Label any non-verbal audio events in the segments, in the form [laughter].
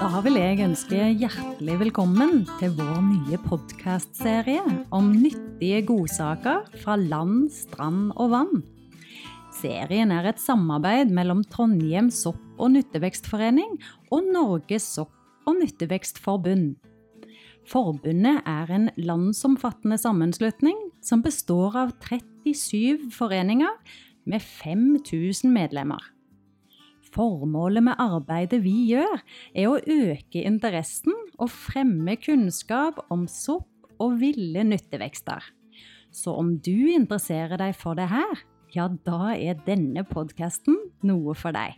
Da vil jeg ønske hjertelig velkommen til vår nye podkastserie om nyttige godsaker fra land, strand og vann. Serien er et samarbeid mellom Trondheim sopp- og nyttevekstforening og Norges sopp- og nyttevekstforbund. Forbundet er en landsomfattende sammenslutning som består av 37 foreninger med 5000 medlemmer. Formålet med arbeidet vi gjør, er å øke interessen og fremme kunnskap om sopp og ville nyttevekster. Så om du interesserer deg for det her, ja, da er denne podkasten noe for deg.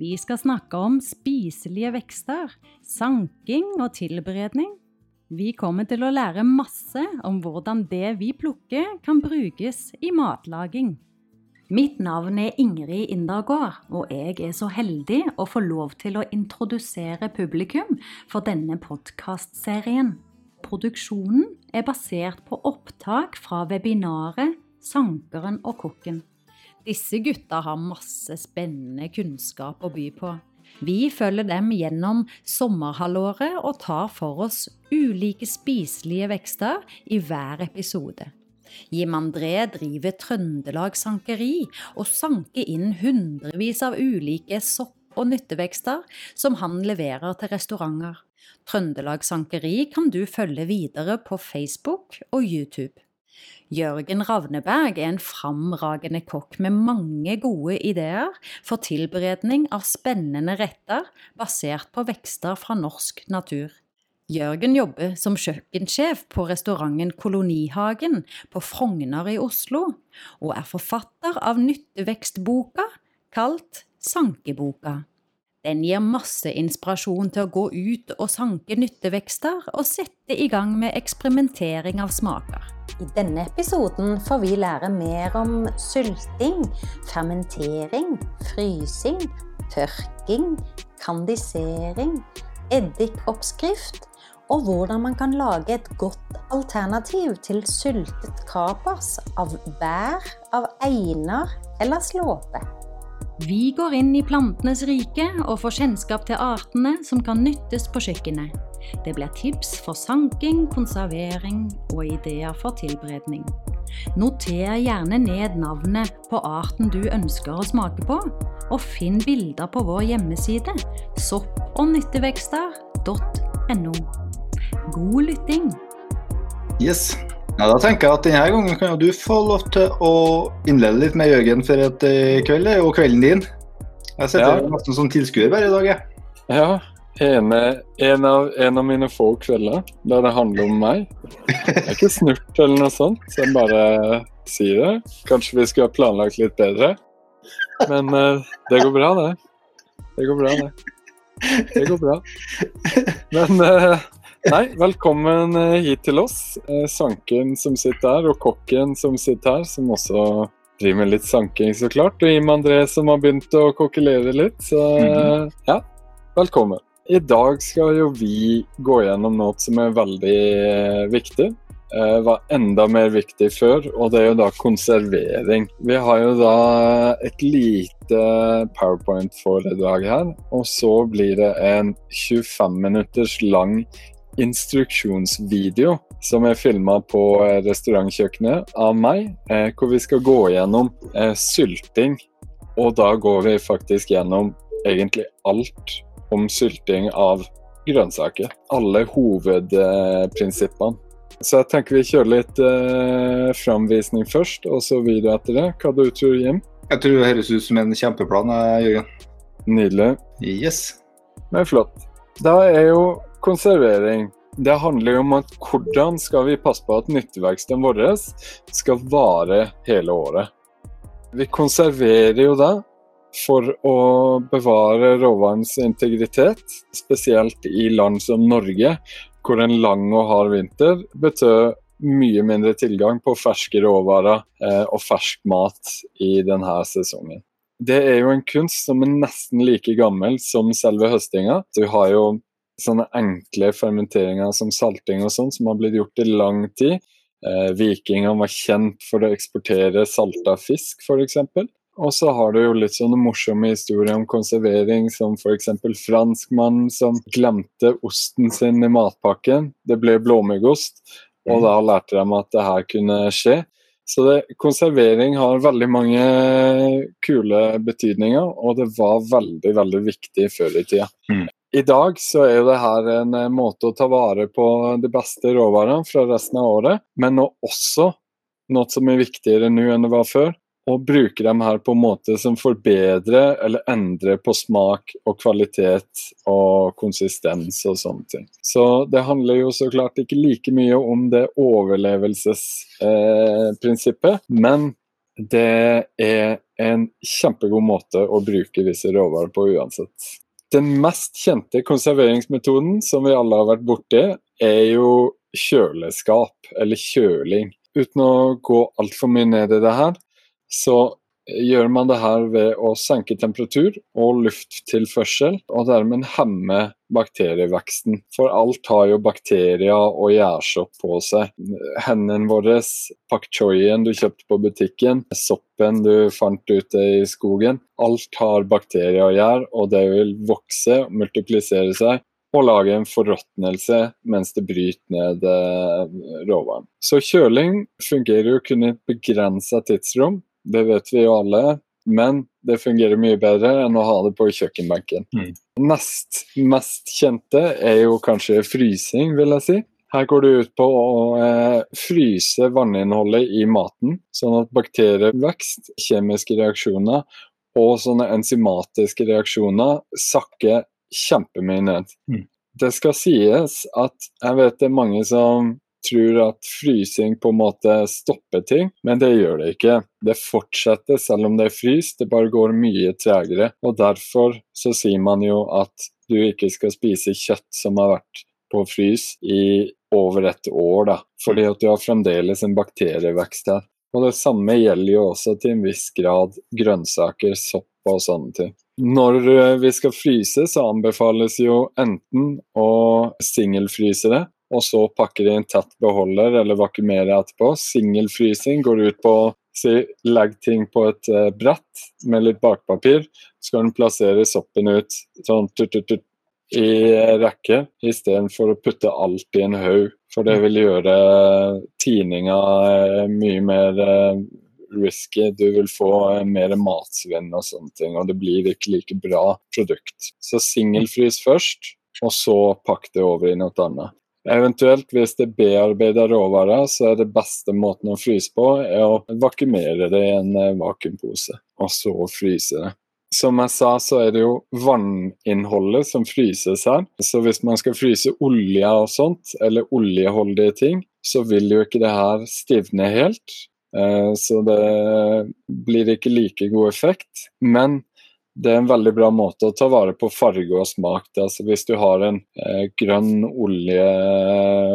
Vi skal snakke om spiselige vekster, sanking og tilberedning. Vi kommer til å lære masse om hvordan det vi plukker kan brukes i matlaging. Mitt navn er Ingrid Indergård, og jeg er så heldig å få lov til å introdusere publikum for denne podkastserien. Produksjonen er basert på opptak fra webinaret Sankeren og kokken. Disse gutta har masse spennende kunnskap å by på. Vi følger dem gjennom sommerhalvåret og tar for oss ulike spiselige vekster i hver episode. Jim André driver Trøndelag Sankeri og sanker inn hundrevis av ulike sopp- og nyttevekster som han leverer til restauranter. Trøndelag Sankeri kan du følge videre på Facebook og YouTube. Jørgen Ravneberg er en framragende kokk med mange gode ideer for tilberedning av spennende retter basert på vekster fra norsk natur. Jørgen jobber som kjøkkensjef på restauranten Kolonihagen på Frogner i Oslo, og er forfatter av nyttevekstboka kalt Sankeboka. Den gir masse inspirasjon til å gå ut og sanke nyttevekster og sette i gang med eksperimentering av smaker. I denne episoden får vi lære mer om sylting, fermentering, frysing, tørking, kandisering, eddikoppskrift og hvordan man kan lage et godt alternativ til syltet kapers av bær, av einer eller slåpe. Vi går inn i plantenes rike og får kjennskap til artene som kan nyttes på kjøkkenet. Det blir tips for sanking, konservering og ideer for tilberedning. Noter gjerne ned navnet på arten du ønsker å smake på, og finn bilder på vår hjemmeside soppognyttevekster.no. og nyttevekster.no. God lytting! Yes. Ja, Da tenker jeg at denne gangen kan jo du få lov til å innlede litt med Jørgen for et eh, kveld, er kvelden din. Jeg sitter Ja. nesten som tilskuer bare i dag, jeg. Ja, en, en, av, en av mine få kvelder der det handler om meg. Det er ikke snurt eller noe sånt, så jeg bare sier det. Kanskje vi skulle ha planlagt litt bedre. Men eh, det går bra, det. Det går bra, det. Det går bra. Men eh, nei, velkommen eh, hit til oss. Eh, Sanken som sitter her, og kokken som sitter her, som også driver med litt sanking, så klart. Og Jim André som har begynt å kokkelere litt. Så eh, ja, velkommen. I dag skal jo vi gå gjennom noe som er veldig viktig. Var enda mer viktig før, og det er jo da konservering. Vi har jo da et lite powerpoint-foredrag her, og så blir det en 25 minutters lang instruksjonsvideo som er filma på eh, restaurantkjøkkenet av meg, eh, hvor vi skal gå gjennom eh, sylting. Og da går vi faktisk gjennom egentlig alt om sylting av grønnsaker. Alle hovedprinsippene. Så jeg tenker vi kjører litt eh, framvisning først, og så videre etter det. Hva du tror Jim? Jeg tror det høres ut som en kjempeplan, Jørgen. Nydelig. Yes. Men flott. Da er jo konservering Det handler jo om at hvordan skal vi passe på at nytteveksten vårt skal vare hele året. Vi konserverer jo det for å bevare råvarens integritet, spesielt i land som Norge, hvor en lang og hard vinter betød mye mindre tilgang på ferske råvarer eh, og fersk mat i denne sesongen. Det er jo en kunst som er nesten like gammel som selve høstinga. Du har jo sånne enkle fermenteringer som salting og sånn, som har blitt gjort i lang tid. Eh, Vikingene var kjent for å eksportere salta fisk, f.eks. Og så har du jo litt sånne morsomme historier om konservering, som f.eks. franskmannen som glemte osten sin i matpakken. Det ble blåmuggost, og da lærte de at det her kunne skje. Så det, konservering har veldig mange kule betydninger, og det var veldig, veldig viktig før i tida. Mm. I dag så er jo det her en eh, måte å ta vare på de beste råvarene fra resten av året, men også noe som er viktigere nå enn det var før, å bruke dem her på en måte som forbedrer eller endrer på smak og kvalitet og konsistens og sånne ting. Så det handler jo så klart ikke like mye om det overlevelsesprinsippet, eh, men det er en kjempegod måte å bruke visse råvarer på uansett. Den mest kjente konserveringsmetoden som vi alle har vært borti, er jo kjøleskap, eller kjøling. Uten å gå altfor mye ned i det her, så gjør man det her ved å senke temperatur og lufttilførsel, og dermed hemme bakterieveksten. For alt har jo bakterier og gjærsopp på seg. Hendene våre, pak choien du kjøpte på butikken, soppen du fant ute i skogen. Alt har bakterier og gjær, og det vil vokse og multiplisere seg og lage en forråtnelse mens det bryter ned eh, råvaren. Så kjøling fungerer jo kun i et begrensa tidsrom, det vet vi jo alle. Men det fungerer mye bedre enn å ha det på kjøkkenbenken. Mm. Nest mest kjente er jo kanskje frysing, vil jeg si. Her går det ut på å eh, fryse vanninnholdet i maten, sånn at bakterievekst, kjemiske reaksjoner og sånne enzymatiske reaksjoner sakker kjempemye ned. Mm. Det skal sies at jeg vet det er mange som tror at frysing på en måte stopper ting, men det gjør det ikke. Det fortsetter selv om det er fryst, det bare går mye tregere. Og derfor så sier man jo at du ikke skal spise kjøtt som har vært på frys i over et år, da. Fordi at du har fremdeles en bakterievekst her. Og det samme gjelder jo også til en viss grad grønnsaker, sopp og sånne ting. Når eh, vi skal fryse, så anbefales jo enten å singelfryse det, og så pakker det i en tett beholder eller vakuumerer etterpå. Singelfrysing går ut på å legge ting på et uh, brett med litt bakpapir. Så kan du plassere soppen ut sånn tut, tut, tut, i rekke, istedenfor å putte alt i en haug. For det vil gjøre tininga uh, mye mer uh, risky. Du vil få mer matsvinn og sånne ting, og det blir ikke like bra produkt. Så singelfrys først, og så pakk det over i noe annet. Eventuelt hvis det er bearbeida råvarer, så er det beste måten å fryse på, er å vakumere det i en eh, vakuumpose, og så fryse det. Som jeg sa, så er det jo vanninnholdet som fryses her. Så hvis man skal fryse olje og sånt, eller oljeholdige ting, så vil jo ikke det her stivne helt. Eh, så det blir ikke like god effekt. Men det er en veldig bra måte å ta vare på farge og smak. Altså, hvis du har en eh, grønn olje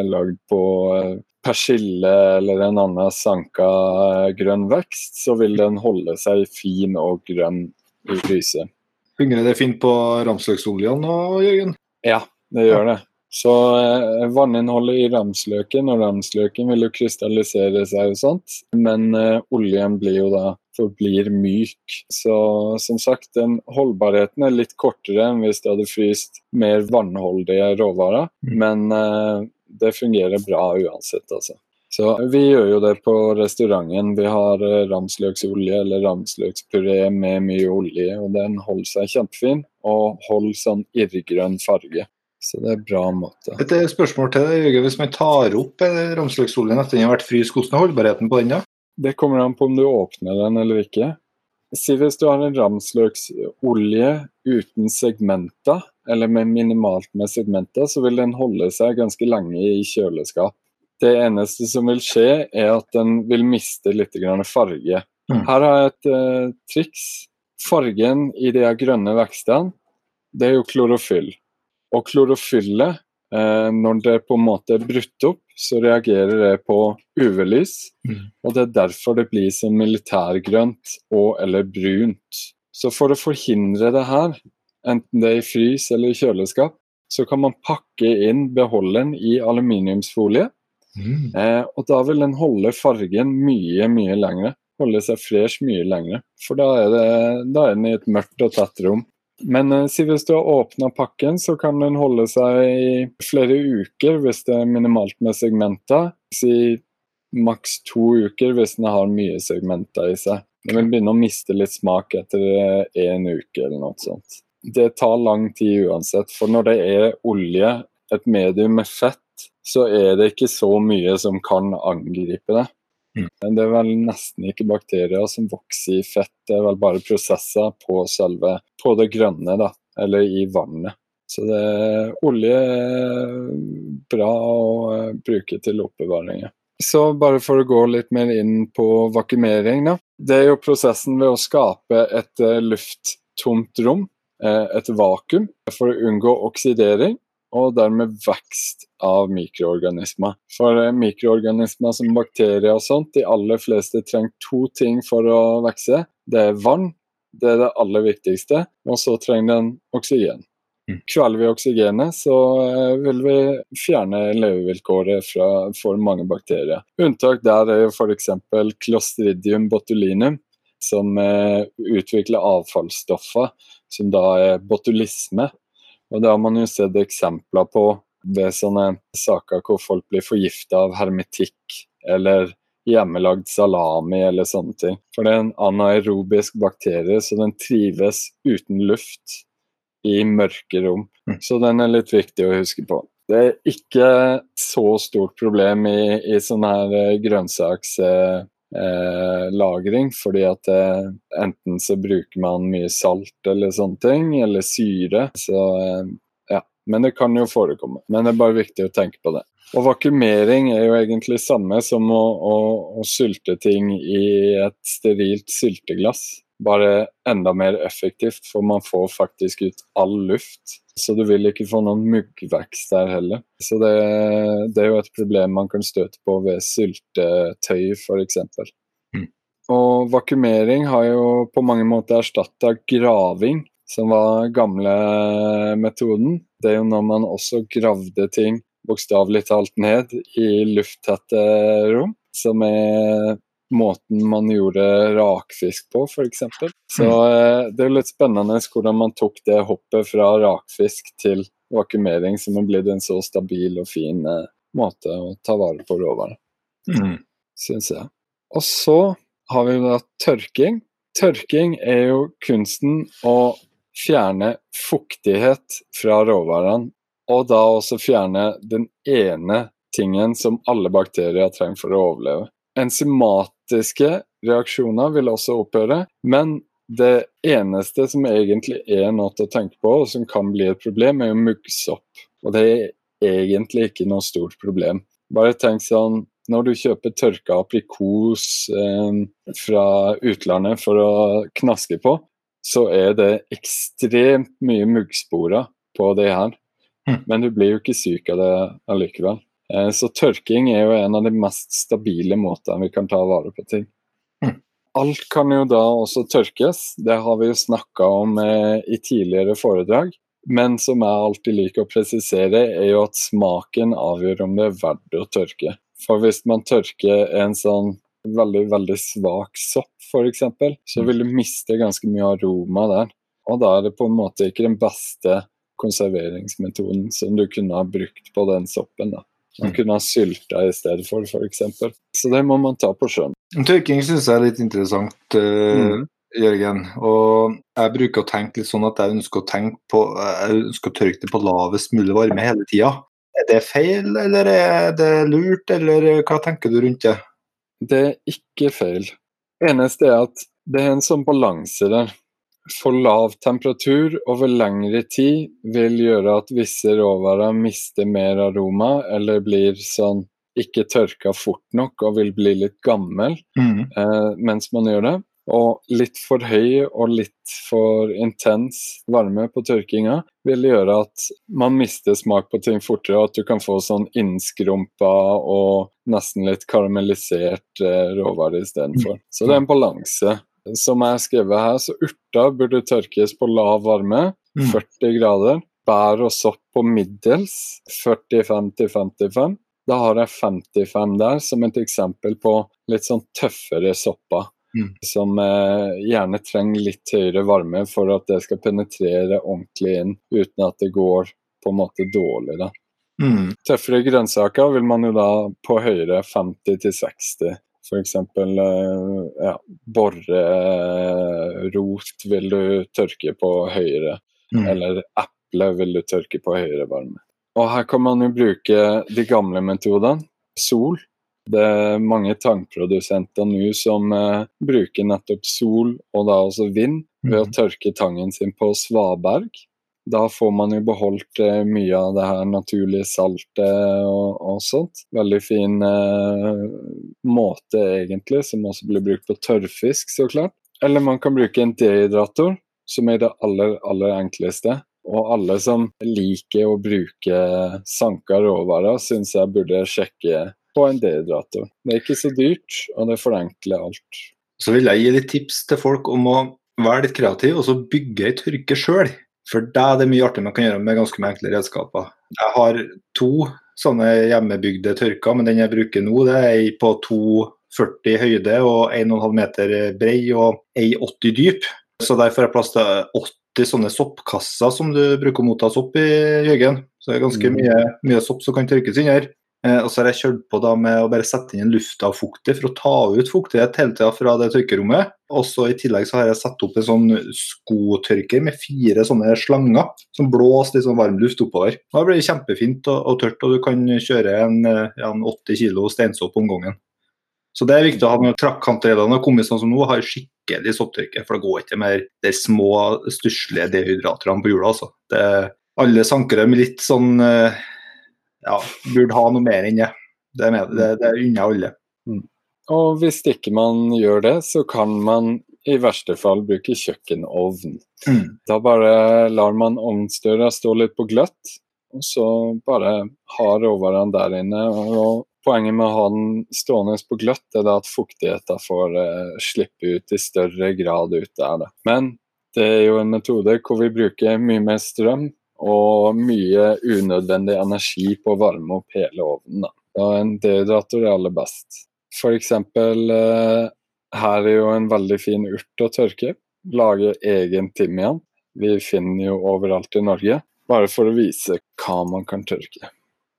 lagd på eh, persille eller en annen sanka eh, grønn vekst, så vil den holde seg fin og grønn i fryset. Fungerer det fint på ramsløksoljen nå, Jørgen? Ja, det gjør det. Så eh, vanninnholdet i ramsløken, og ramsløken vil jo krystallisere seg og sånt, men eh, oljen blir jo da forblir myk. Så som sagt, den holdbarheten er litt kortere enn hvis du hadde fryst mer vannholdige råvarer, Mm. men eh, det fungerer bra uansett, altså. Så vi gjør jo det på restauranten. Vi har eh, ramsløksolje eller ramsløkspuré med mye olje, og den holder seg kjempefin og holder sånn irrgrønn farge. Så det er bra måte. Et eh, spørsmål til deg, Jørgen. Hvis man tar opp eh, ramsløksoljen etter den har vært fryst, hvordan er holdbarheten på den? da? Det kommer an på om du åpner den eller ikke. Si hvis du har en ramsløksolje uten segmenter, eller med minimalt med segmenter, så vil den holde seg ganske lenge i kjøleskap. Det eneste som vil skje, er at den vil miste litt farge. Mm. Her har jeg et eh, triks. Fargen i de grønne vekstene, det er jo klorofyll. Og klorofyllet, eh, når det på en måte er brutt opp, så reagerer det på UV-lys. Mm. Og det er derfor det blir så militærgrønt og eller brunt. Så for å forhindre det her, enten det er i frys eller i kjøleskap, så kan man pakke inn beholderen i aluminiumsfolie. Mm. Eh, og da vil den holde fargen mye, mye lengre. holde seg fresh mye lengre. For da er, det, da er den i et mørkt og tett rom. Men eh, si hvis du har åpna pakken, så kan den holde seg i flere uker hvis det er minimalt med segmenter. Si maks to uker hvis den har mye segmenter i seg. Den vil begynne å miste litt smak etter én uke eller noe sånt. Det tar lang tid uansett, for når det er olje, et medium med fett, så er det ikke så mye som kan angripe det. Mm. Det er vel nesten ikke bakterier som vokser i fett, det er vel bare prosesser på selve på det grønne, da, eller i vannet. Så det, olje er bra å eh, bruke til oppbevaringer. Så bare for å gå litt mer inn på vakuumering, da. Det er jo prosessen ved å skape et eh, lufttomt rom, eh, et vakuum, for å unngå oksidering og dermed vekst av mikroorganismer. For eh, mikroorganismer som bakterier og sånt, de aller fleste trenger to ting for å vokse. Det er vann, det er det aller viktigste, og så trenger den oksygen. Mm. Kveler vi oksygenet, så eh, vil vi fjerne levevilkåret fra, for mange bakterier. Unntak der er f.eks. clostridium botulinum, som eh, utvikler avfallsstoffer, som da er botulisme. Og det har man jo sett eksempler på ved sånne saker hvor folk blir forgifta av hermetikk eller hjemmelagd salami eller sånne ting. For det er en anaerobisk bakterie, så den trives uten luft i mørke rom. Mm. Så den er litt viktig å huske på. Det er ikke så stort problem i, i sånne her eh, grønnsakslagring, eh, lagring, fordi at eh, enten så bruker man mye salt eller sånne ting, eller syre. Så eh, ja. Men det kan jo forekomme. Men det er bare viktig å tenke på det. Og vakuumering er jo egentlig samme som å, å, å sylte ting i et sterilt sylteglass. Bare enda mer effektivt, for man får faktisk ut all luft. Så du vil ikke få noen muggvekst der heller. Så det, det er jo et problem man kan støte på ved syltetøy f.eks. Mm. Og vakumering har jo på mange måter erstatta graving, som var gamle metoden. Det er jo når man også gravde ting bokstavelig talt ned i lufttette rom, som er måten man gjorde rakfisk på, f.eks. Så eh, det er litt spennende hvordan man tok det hoppet fra rakfisk til vakuumering, som har blitt en så stabil og fin eh, måte å ta vare på råvarer, Mm. syns jeg. Og så har vi da tørking. Tørking er jo kunsten å fjerne fuktighet fra råvarene, og da også fjerne den ene tingen som alle bakterier trenger for å overleve. Enzymatiske reaksjoner vil også opphøre, men det eneste som egentlig er noe å tenke på, og som kan bli et problem, er jo muggsopp. Og det er egentlig ikke noe stort problem. Bare tenk sånn når du kjøper tørka aprikos eh, fra utlandet for å knaske på, så er det ekstremt mye muggsporer på det her. Mm. Men du blir jo ikke syk av det allikevel. Eh, så tørking er jo en av de mest stabile måtene vi kan ta vare på ting. Mm. Alt kan jo da også tørkes, det har vi jo snakka om eh, i tidligere foredrag. Men som jeg alltid liker å presisere, er jo at smaken avgjør om det er verdt å tørke. For hvis man tørker en sånn veldig, veldig svak sopp, f.eks., så vil du miste ganske mye aroma der. Og da er det på en måte ikke den beste konserveringsmetoden som du kunne ha brukt på den soppen. da. Man kunne ha sylta i stedet for, f.eks. Så det må man ta på skjønn. Tørking syns jeg er litt interessant, uh, mm. Jørgen. Og jeg bruker å tenke litt sånn at jeg ønsker å tenke på Jeg ønsker å tørke det på lavest mulig varme hele tida. Er det feil, eller er det lurt, eller hva tenker du rundt det? Det er ikke feil. Eneste er at det er en sånn balanse der. For lav temperatur over lengre tid vil gjøre at visse råvarer mister mer aroma, eller blir sånn ikke tørka fort nok og vil bli litt gammel eh, mens man gjør det. Og litt for høy og litt for intens varme på tørkinga vil gjøre at man mister smak på ting fortere, og at du kan få sånn innskrumpa og nesten litt karamellisert eh, råvare istedenfor. Så det er en balanse. Som jeg har skrevet her, så urter burde tørkes på lav varme, Mm. 40 grader. Bær og sopp på middels, 45 til 55. Da har jeg 55 der som et eksempel på litt sånn tøffere sopper. Mm. som eh, gjerne trenger litt høyere varme for at det skal penetrere ordentlig inn, uten at det går på en måte dårlig. da. Mm. Tøffere grønnsaker vil man jo da på høyere 50 til 60. F.eks. Ja, borrerot vil du tørke på høyere, Mm. eller eple vil du tørke på høyere varme. Og her kan man jo bruke de gamle metodene. Sol. Det er mange tangprodusenter nå som eh, bruker nettopp sol og da også vind ved å Mhm. tørke tangen sin på svaberg. Da får man jo beholdt eh, mye av det her naturlige saltet og, og sånt. Veldig fin eh, måte egentlig, som også blir brukt på tørrfisk, så klart. Eller man kan bruke en dehydrator, som er det aller, aller enkleste. Og alle som liker å bruke sanka råvarer, syns jeg burde sjekke på en dehydrator. Det er ikke så dyrt, og det forenkler alt. Så vil jeg gi litt tips til folk om å være litt kreativ og så bygge ei tørke sjøl. For deg er det mye artig man kan gjøre med ganske enkle redskaper. Jeg har to sånne hjemmebygde tørker, men den jeg bruker nå, det er på 2,40 høyde og 1,5 meter brei og 1,80 dyp. Så derfor har jeg plass til 80 sånne soppkasser som du bruker å motta sopp i, Jørgen. Så det er ganske Mm. mye, mye sopp som kan tørkes inn her. Eh, og så har jeg kjørt på da med å bare sette inn en luftavfukter for å ta ut fuktighet hele tida fra det tørkerommet. Og så I tillegg så har jeg satt opp en sånn skotørker med fire sånne slanger som blåser litt sånn varm luft oppover. Da blir det kjempefint og, og tørt, og du kan kjøre en, eh, ja, en 80 kg steinsopp om gangen. Så det er viktig å ha når trakkantrellene har kommet sånn som nå, har skikkelig sopptørke. For det går ikke mer de små, stusslige dehydraterne på hjula, Altså. Det, alle sankere med litt sånn eh, ja, burde ha noe mer enn det. Det, det, det unner alle. Og hvis ikke man gjør det, så kan man i verste fall bruke kjøkkenovn. Da bare lar man ovnsdøra stå litt på gløtt, og så bare ha råvarene der inne. Og poenget med å ha den stående på gløtt er at fuktigheten får eh, slippe ut i større grad ut der. Men det er jo en metode hvor vi bruker mye mer strøm og mye unødvendig energi på å varme opp hele ovnen. Da. Og en dehydrator er aller best. For eksempel eh, her er jo en veldig fin urt å tørke. Lage egen timian. Vi finner jo overalt i Norge. Bare for å vise hva man kan tørke.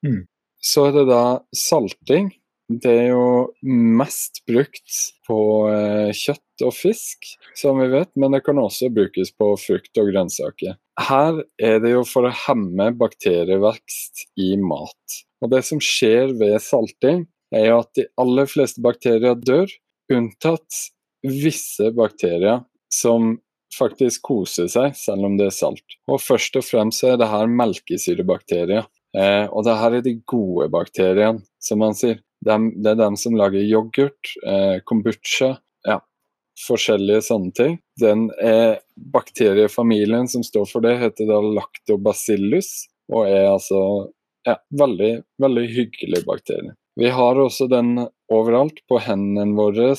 Mm. Så er det da salting. Det er jo mest brukt på eh, kjøtt og fisk, som vi vet, men det kan også brukes på frukt og grønnsaker. Her er det jo for å hemme bakterievekst i mat. Og det som skjer ved salting, er jo at de aller fleste bakterier dør, unntatt visse bakterier som faktisk koser seg selv om det er salt. Og først og fremst er det her melkesyrebakterier. Eh, og det her er de gode bakteriene, som man sier. Dem, det er dem som lager yoghurt, eh, kombucha, ja, forskjellige sånne ting. Den eh, bakteriefamilien som står for det, heter da lactobacillus, og er altså ja, veldig, veldig hyggelig bakterie. Vi har også den overalt, på hendene våre,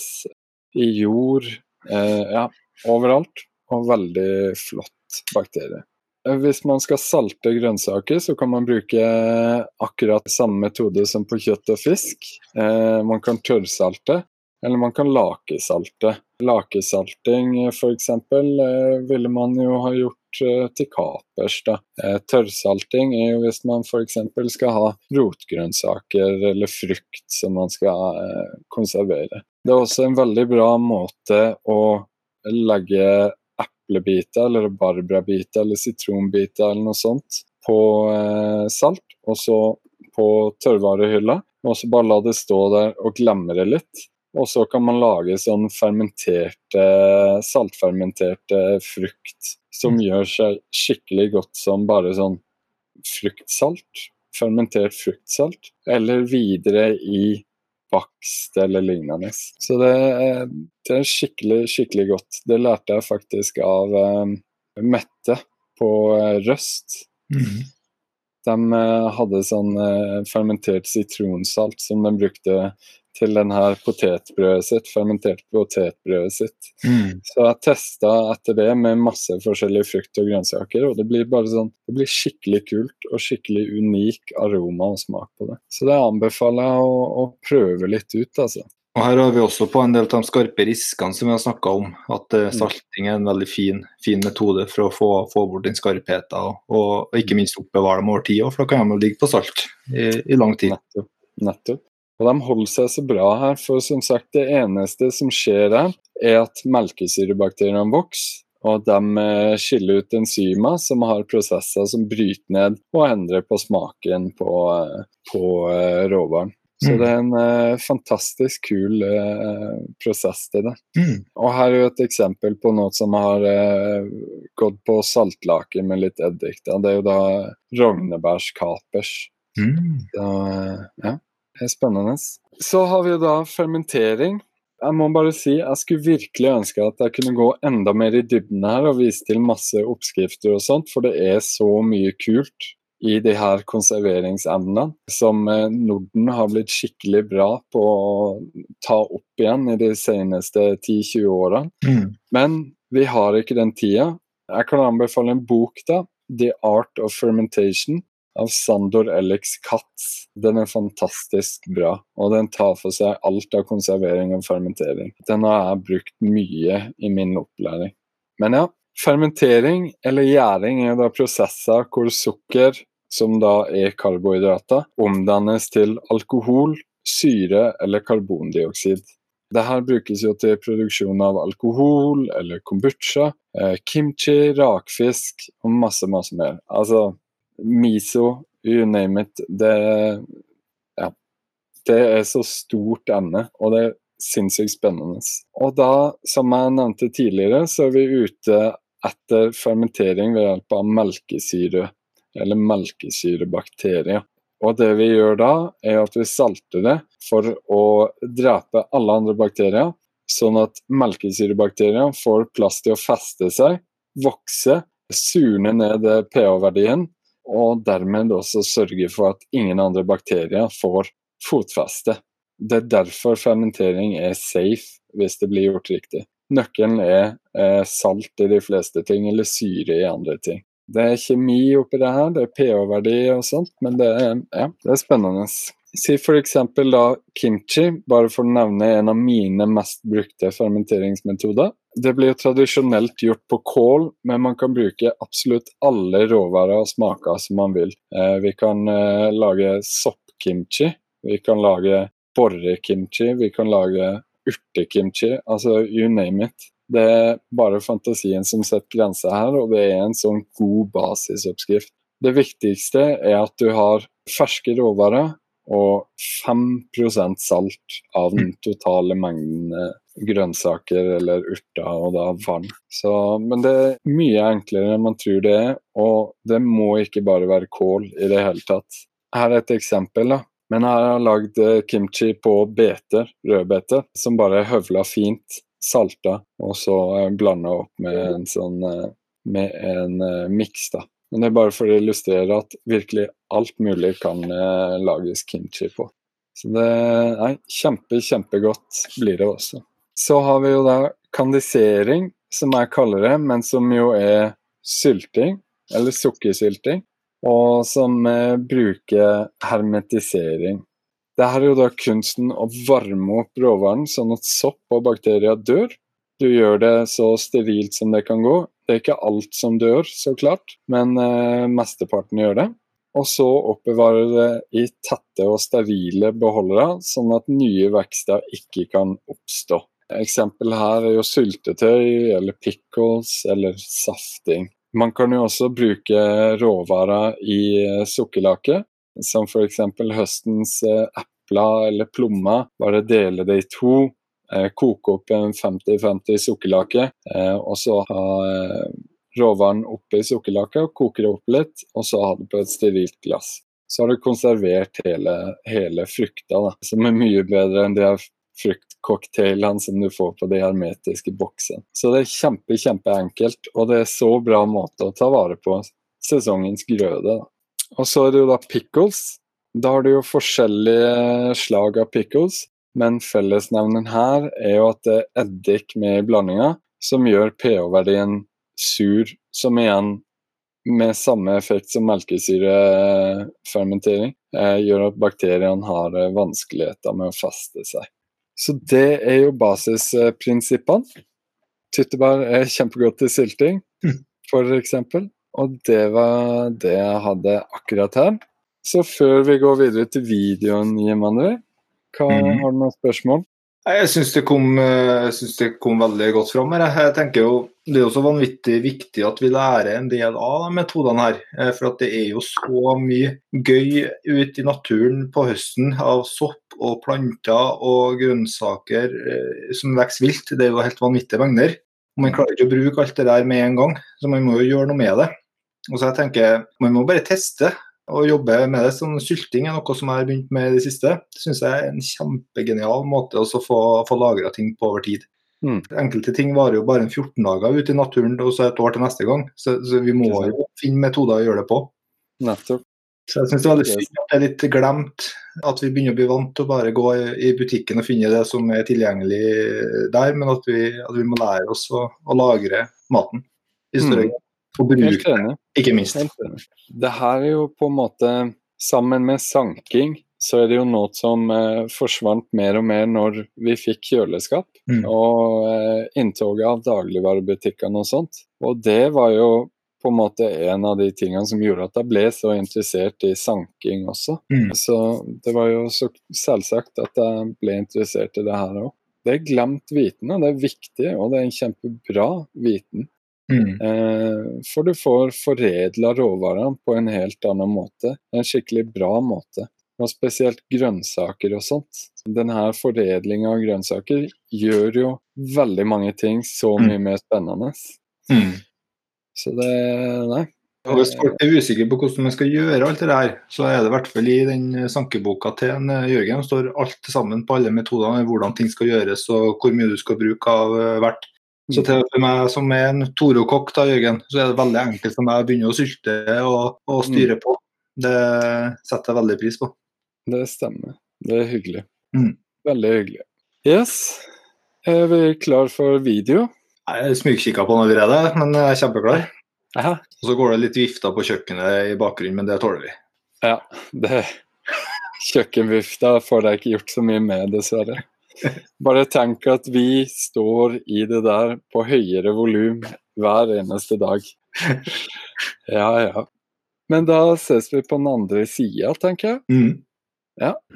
i jord, eh, ja, overalt. Og veldig flott bakterie. Eh, Hvis man skal salte grønnsaker, så kan man bruke akkurat samme metode som på kjøtt og fisk. Eh, man kan tørrsalte, eller man kan lakesalte. Lakesalting f.eks. Eh, ville man jo ha gjort eh, til kapers. Da. Eh, tørrsalting er jo hvis man f.eks. skal ha rotgrønnsaker eller frukt som man skal eh, konservere. Det er også en veldig bra måte å legge eplebiter eller barbrabiter eller sitronbiter eller noe sånt på eh, salt, og så på tørrvarehylla. Og så bare la det stå der og glemme det litt. Og så kan man lage sånn fermenterte, saltfermenterte frukt som gjør seg skikkelig godt som bare sånn fruktsalt. Fermentert fruktsalt. Eller videre i bakst eller lignende. Så det det er skikkelig, skikkelig godt. Det lærte jeg faktisk av um, Mette på eh, Røst. De eh, hadde sånn fermentert sitronsalt som de brukte til den her potetbrødet sitt, fermentert potetbrødet sitt. Så jeg testa etter det med masse forskjellige frukt og grønnsaker, og det blir bare sånn Det blir skikkelig kult og skikkelig unik aroma og smak på det. Så det anbefaler jeg å, å prøve litt ut, altså. Og Her har vi også på en del av de skarpe riskene som vi har snakka om, at eh, Mm. salting er en veldig fin, fin metode for å få, få bort den skarpheten, og, og ikke minst oppbevare dem over tid, òg, for da kan de ligge på salt i, i lang tid. Nettopp. Nettopp. Og de holder seg så bra her, for som sagt, det eneste som skjer her, er at melkesyrebakteriene vokser, og de eh, skiller ut enzymer som har prosesser som bryter ned og endrer på smaken på, eh, på eh, råvaren. Så Mm. det er en eh, fantastisk kul eh, prosess til det. Mm. Og her er jo et eksempel på noe som har eh, gått på saltlake med litt eddik. Da. Det er jo da rognebærskapers. Mm. Så, ja, spennende. Så har vi jo da fermentering. Jeg må bare si, jeg skulle virkelig ønske at jeg kunne gå enda mer i dybden her og vise til masse oppskrifter og sånt, for det er så mye kult i de her konserveringsemnene som eh, Norden har blitt skikkelig bra på å ta opp igjen i de seneste 10-20 årene. Mm. Men vi har ikke den tida. Jeg kan anbefale en bok, da. 'The Art of Fermentation' av Sandor Alex Katz. Den er fantastisk bra, og den tar for seg alt av konservering og fermentering. Den har jeg brukt mye i min opplæring. Men ja, fermentering eller gjæring er da prosesser hvor sukker, som da er karbohydrater, omdannes til alkohol, syre eller karbondioksid. Dette brukes jo til produksjon av alkohol eller kombucha, eh, kimchi, rakfisk og masse, masse mer. Altså miso, you name it. Det, ja, det er så stort emne, og det er sinnssykt spennende. Og da, som jeg nevnte tidligere, så er vi ute etter fermentering ved hjelp av melkesyre, eller melkesyrebakterier. Og det vi gjør da, er at vi salter det for å drepe alle andre bakterier, sånn at melkesyrebakterier får plass til å feste seg, vokse, surne ned pH-verdien, og dermed også sørge for at ingen andre bakterier får fotfeste. Det er derfor fermentering er safe hvis det blir gjort riktig. Nøkkelen er eh, salt i de fleste ting, eller syre i andre ting. Det er kjemi oppi det her, det er pH-verdi og sånt, men det er, ja, det er spennende. Si f.eks. da kimchi, bare for å nevne en av mine mest brukte fermenteringsmetoder. Det blir jo tradisjonelt gjort på kål, men man kan bruke absolutt alle råvarer og smaker som man vil. Eh, vi kan eh, lage soppkimchi, vi kan lage borrekimchi, vi kan lage urtekimchi, altså you name it. Det er bare fantasien som setter grenser her, og det er en sånn god basisoppskrift. Det viktigste er at du har ferske råvarer og 5% salt av den totale mengden eh, grønnsaker eller urter, og da vann. Så, men det er mye enklere enn man tror det er, og det må ikke bare være kål i det hele tatt. Her er et eksempel. da. Men her har lagd eh, kimchi på beter, rødbeter, som bare er høvla fint, salta, og så eh, blanda opp med en sånn eh, med en uh, miks, da. Men det er bare for å illustrere at virkelig alt mulig kan eh, lages kimchi på. Så det Nei, kjempe, kjempegodt blir det også. Så har vi jo da kandisering, som jeg kaller det, men som jo er sylting, eller sukkersylting, og som eh, bruker hermetisering. Det her er jo da kunsten å varme opp råvaren sånn at sopp og bakterier dør. Du gjør det så sterilt som det kan gå. Det er ikke alt som dør, så klart, men eh, mesteparten gjør det. Og så oppbevarer du det i tette og sterile beholdere, sånn at nye vekster ikke kan oppstå. Eksempel her er jo syltetøy eller pickles eller safting. Man kan jo også bruke råvarer i eh, sukkerlake, som f.eks. høstens eh, epler eller plommer. Bare dele det i to, eh, koke opp en 50-50 sukkerlake, og så ha råvaren oppi sukkerlaket og koke det opp litt, og så ha det på et sterilt glass. Så har du konservert hele, hele frukta, da, som er mye bedre enn de her fruktcocktailene som du får på de hermetiske boksene. Så det er kjempe, kjempeenkelt, og det er så bra måte å ta vare på sesongens grøde. Og så er det jo da pickles. Da har du jo forskjellige slag av pickles, men fellesnevnen her er jo at det er eddik med i blandinga, som gjør pH-verdien sur, som igjen med samme effekt som melkesyrefermentering, eh, gjør at bakteriene har eh, vanskeligheter med å feste seg. Så det er jo basisprinsippene. Tyttebær er kjempegodt til sylting, Mm. f.eks. Og det var det jeg hadde akkurat her. Så før vi går videre til videoen, Emanuel, hva, Mhm. har du noen spørsmål? Jeg syns det, eh, det kom veldig godt fram. her. Jeg tenker jo, Det er jo så vanvittig viktig at vi lærer en del av de metodene her. eh, For det er jo så mye gøy ute i naturen på høsten av sopp og planter og grønnsaker eh, som vokser vilt. Det er jo helt vanvittige mengder. Og Man klarer ikke å bruke alt det der med en gang, så man må jo gjøre noe med det. Og så jeg tenker, Man må bare teste og jobbe med det. Sånn Sylting er noe som jeg har begynt med i det siste. Det syns jeg er en kjempegenial måte å få, få lagra ting på over tid. Mm. Enkelte ting varer jo bare en 14 dager ute i naturen, og så et år til neste gang. Så, så vi må jo finne metoder å gjøre det på. Nettopp. Så jeg syns det er veldig synd at det er litt glemt. At vi begynner å bli vant til å bare gå i, butikken og finne det som er tilgjengelig der, men at vi, at vi må lære oss å, å lagre maten i større Mm. Og bruke den, ikke minst. Det her er jo på en måte Sammen med sanking så er det jo noe som eh, forsvant mer og mer når vi fikk kjøleskap Mm. og eh, inntoget av dagligvarebutikkene og sånt. Og det var jo på en måte en av de tingene som gjorde at jeg ble så interessert i sanking også. Mm. Så det var jo så selvsagt at jeg ble interessert i det her òg. Det er glemt viten, og det er viktig, og det er en kjempebra viten. Mm. Eh, for du får foredla råvarene på en helt annen måte. En skikkelig bra måte. Og spesielt grønnsaker og sånt. Denne foredlinga av grønnsaker gjør jo veldig mange ting så Mm. mye mer spennende. Mm. Så det Nei. Og Hvis folk er usikre på hvordan man skal gjøre alt det der, så er det i hvert fall i den eh, sankeboka til en, eh, Jørgen står alt sammen på alle metodene, hvordan ting skal gjøres og hvor mye du skal bruke av eh, hvert. Så til meg som er en Toro-kokk, da, Jørgen, så er det veldig enkelt for meg å begynne å sylte og, og styre på. Det setter jeg veldig pris på. Det stemmer. Det er hyggelig. Mm. Veldig hyggelig. Yes. Er vi klar for video? Jeg smygkikka på den allerede, men jeg er kjempeklar. Aha. Og så går det litt vifter på kjøkkenet i bakgrunnen, men det tåler vi. Ja, det [laughs] Kjøkkenvifta får jeg ikke gjort så mye med, dessverre. Bare tenk at vi står i det der på høyere volum hver eneste dag. [laughs] Ja, ja. Men da ses vi på den andre sida, tenker jeg. Mm.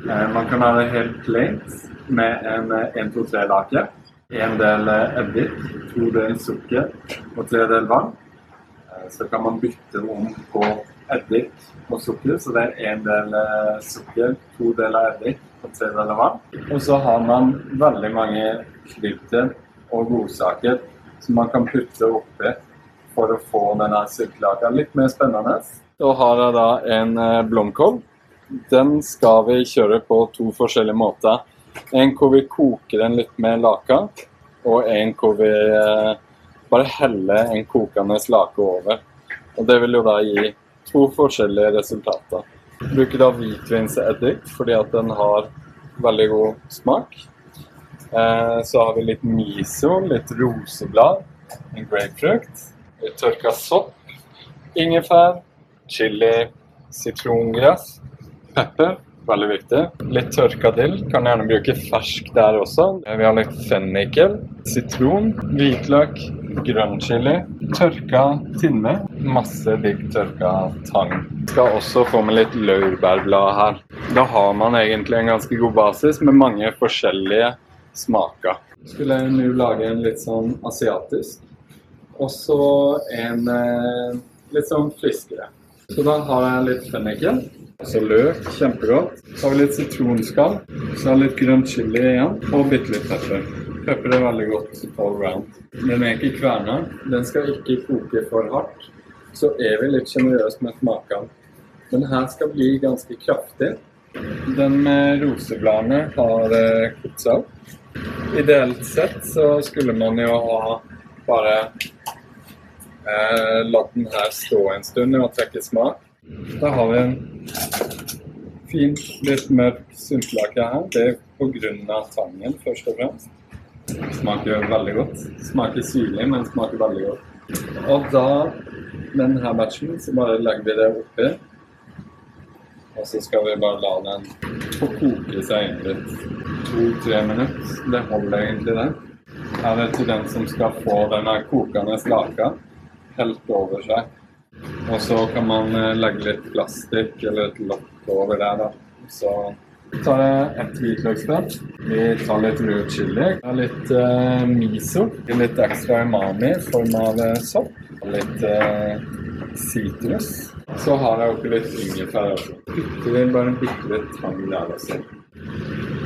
Eh, Man kan ha det helt plaint med en 1-2-3-lake. En del eh, eddik, to del sukker og tre del vann. Eh, Så kan man bytte om på eddik og sukker, så det er en del eh, sukker, to deler eddik og tre deler vann. Og så har man veldig mange krydder og godsaker som man kan putte oppi for å få denne syltelaka litt mer spennende. Da har jeg da en eh, blomkål. Den skal vi kjøre på to forskjellige måter. En hvor vi koker den litt med laka, og en hvor vi eh, bare heller en kokende lake over. Og Det vil jo da gi to forskjellige resultater. Vi bruker da hvitvinseddik fordi at den har veldig god smak. Eh, så har vi litt miso, litt roseblad, en grapefrukt, tørka sopp, ingefær, chili, sitrongress, pepper, veldig viktig. Litt tørka dill, kan gjerne bruke fersk der også. Vi har litt fennikel, sitron, hvitløk, grønn chili, tørka tinne, masse digg tørka tang. Skal også få med litt laurbærblad her. Da har man egentlig en ganske god basis med mange forskjellige smaker. Skulle jeg nå lage en litt sånn asiatisk, og så en eh, litt sånn friskere. Så da har jeg litt fennikel. Så løk, kjempegodt. Så har vi litt sitronskall. Så har vi litt grønn chili igjen, og bitte litt pepper. Pepper er veldig godt all round. Den er ikke kverna. Den skal ikke koke for hardt. Så er vi litt sjenerøse med smakene. Den her skal bli ganske kraftig. Den med rosebladene har eh, kokt seg opp. Ideelt sett så skulle man jo ha bare eh, latt den her stå en stund og trekke smak. Da har vi en fin, litt mørk syltelake her. Det er pga. tangen, først og fremst. Smaker veldig godt. Smaker syrlig, men smaker veldig godt. Og da, med denne batchen, så bare legger vi det oppi. Og så skal vi bare la den få koke seg inn litt. to-tre minutter. Det holder egentlig, det. Her Er det til den som skal få denne kokende laka helt over seg. Og så kan man eh, legge litt plastikk eller et lokk over der. da. Så tar jeg et hvitløksfett. Vi tar litt rød chili. Litt eh, miso. Litt ekstra umami i form av eh, sopp. Litt sitrus. så har jeg oppi litt ingefær også. Putter inn bare bitte litt tang der også.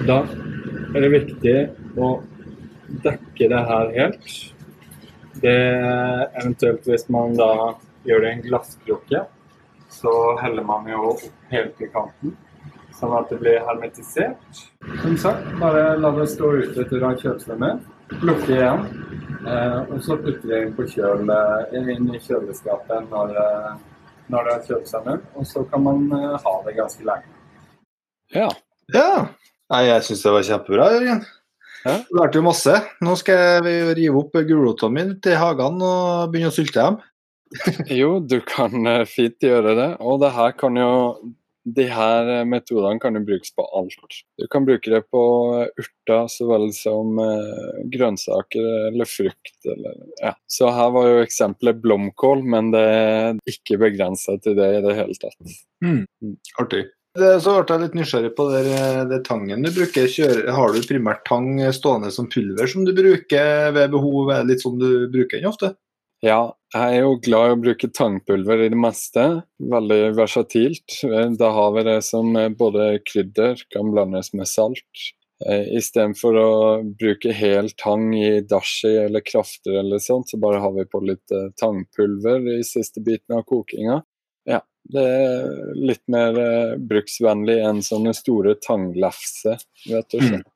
Da er det viktig å dekke det her helt. Det eventuelt hvis man da gjør det i en glasskrukke, så heller man jo opp helt i kanten, sånn at det blir hermetisert. Som sagt, bare la det stå ute til du har med. Lukke igjen. Eh, og så putter vi inn, på kjøl, eh, inn i kjøleskapet når, eh, når det har kjølt seg med. Og så kan man ha det ganske lenge. Ja. ja. Nei, jeg syns det var kjempebra, Jørgen. Ja. Lærte jo masse. Nå skal vi rive opp gulrotene mine til hagen og begynne å sylte dem. [laughs] jo, du kan eh, fint gjøre det. Og det her kan jo de her eh, metodene kan jo brukes på alt. Du kan bruke det på urter så vel som grønnsaker eller frukt. Eller, ja. Så her var jo eksempelet blomkål, men det er ikke begrensa til det i det hele tatt. Mm. Mm. Artig. Det, så ble jeg litt nysgjerrig på det, det tangen du bruker. Kjører, har du primært tang stående som pulver som du bruker ved behov? Er det litt sånn du bruker den ofte? Ja, jeg er jo glad i å bruke tangpulver i det meste. Veldig versatilt. Da har vi det som både krydder, kan blandes med salt. Eh, Istedenfor å bruke hel tang i dashi eller krafter eller sånt, så bare har vi på litt eh, tangpulver i siste biten av kokinga. Ja, det er litt mer bruksvennlig enn sånne store tanglefser, rett og slett. Mm.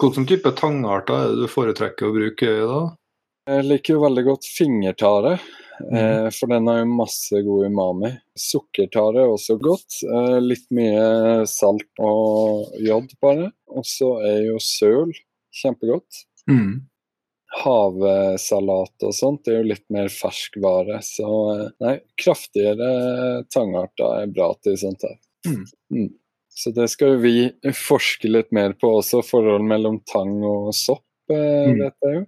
Hvilken type tangarter er det du foretrekker å bruke da? Jeg liker jo veldig godt fingertare, mm. for den har jo masse god umami. Sukkertare er også godt. Eh, litt mye salt og jod bare. Og så er jo søl kjempegodt. Mm havsalat og sånt det er jo litt mer ferskvare. Så eh, nei, kraftigere tangarter er bra til sånt her. Mm. Mm. Så det skal jo vi forske litt mer på også, forhold mellom tang og sopp, mm. vet jeg jo.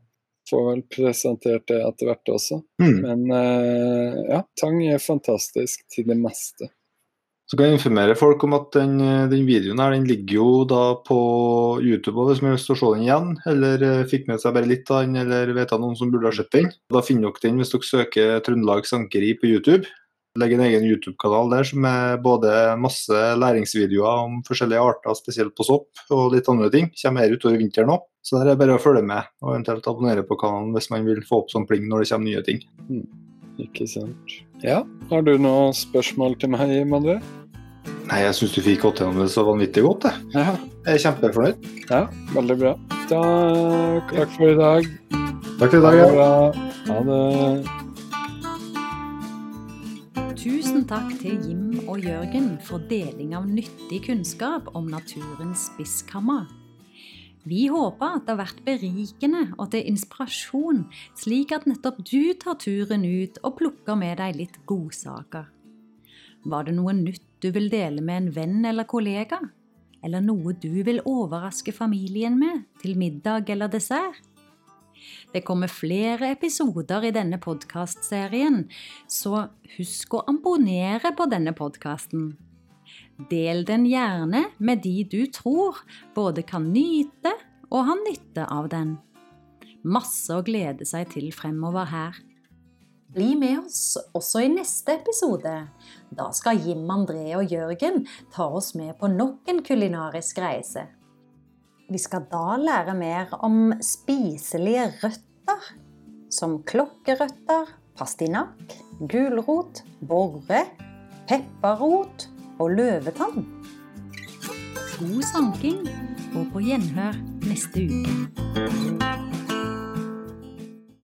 Får vel presentert det etter hvert også. Mm. Men eh, ja, tang er fantastisk til det meste. Så kan jeg informere folk om at den, den videoen her, den ligger jo da på YouTube hvis man har lyst til å se den igjen, eller uh, fikk med seg bare litt av den, eller vet av noen som burde ha sett den. Da finner dere den hvis dere søker Trøndelag Sankeri på YouTube. Legger en egen YouTube-kanal der som er både masse læringsvideoer om forskjellige arter, spesielt på sopp og litt andre ting. Kommer her utover vinteren òg. Så der er det bare å følge med og eventuelt abonnere på kanalen hvis man vil få opp sånn pling når det kommer nye ting. Mm, ikke sant. Ja, har du noen spørsmål til meg, Mandre? Nei, jeg syns du fikk gått gjennom det så vanvittig godt. Jeg, ja. jeg er kjempefornøyd. Ja, veldig bra. Da, takk for i dag. Takk for i dag. Ja. Ha det. Tusen takk til Jim og Jørgen for deling av nyttig kunnskap om naturens spisskammer. Vi håper at det har vært berikende og til inspirasjon, slik at nettopp du tar turen ut og plukker med deg litt godsaker. Var det noe nytt du vil dele med en venn eller kollega? Eller noe du vil overraske familien med til middag eller dessert? Det kommer flere episoder i denne podkastserien, så husk å abonnere på denne podkasten. Del den gjerne med de du tror både kan nyte og ha nytte av den. Masse å glede seg til fremover her. Bli med oss også i neste episode. Da skal Jim, André og Jørgen ta oss med på nok en kulinarisk reise. Vi skal da lære mer om spiselige røtter, som klokkerøtter, pastinakk, gulrot, borre, pepperrot og løvetann. God sanking og på gjenhør neste uke.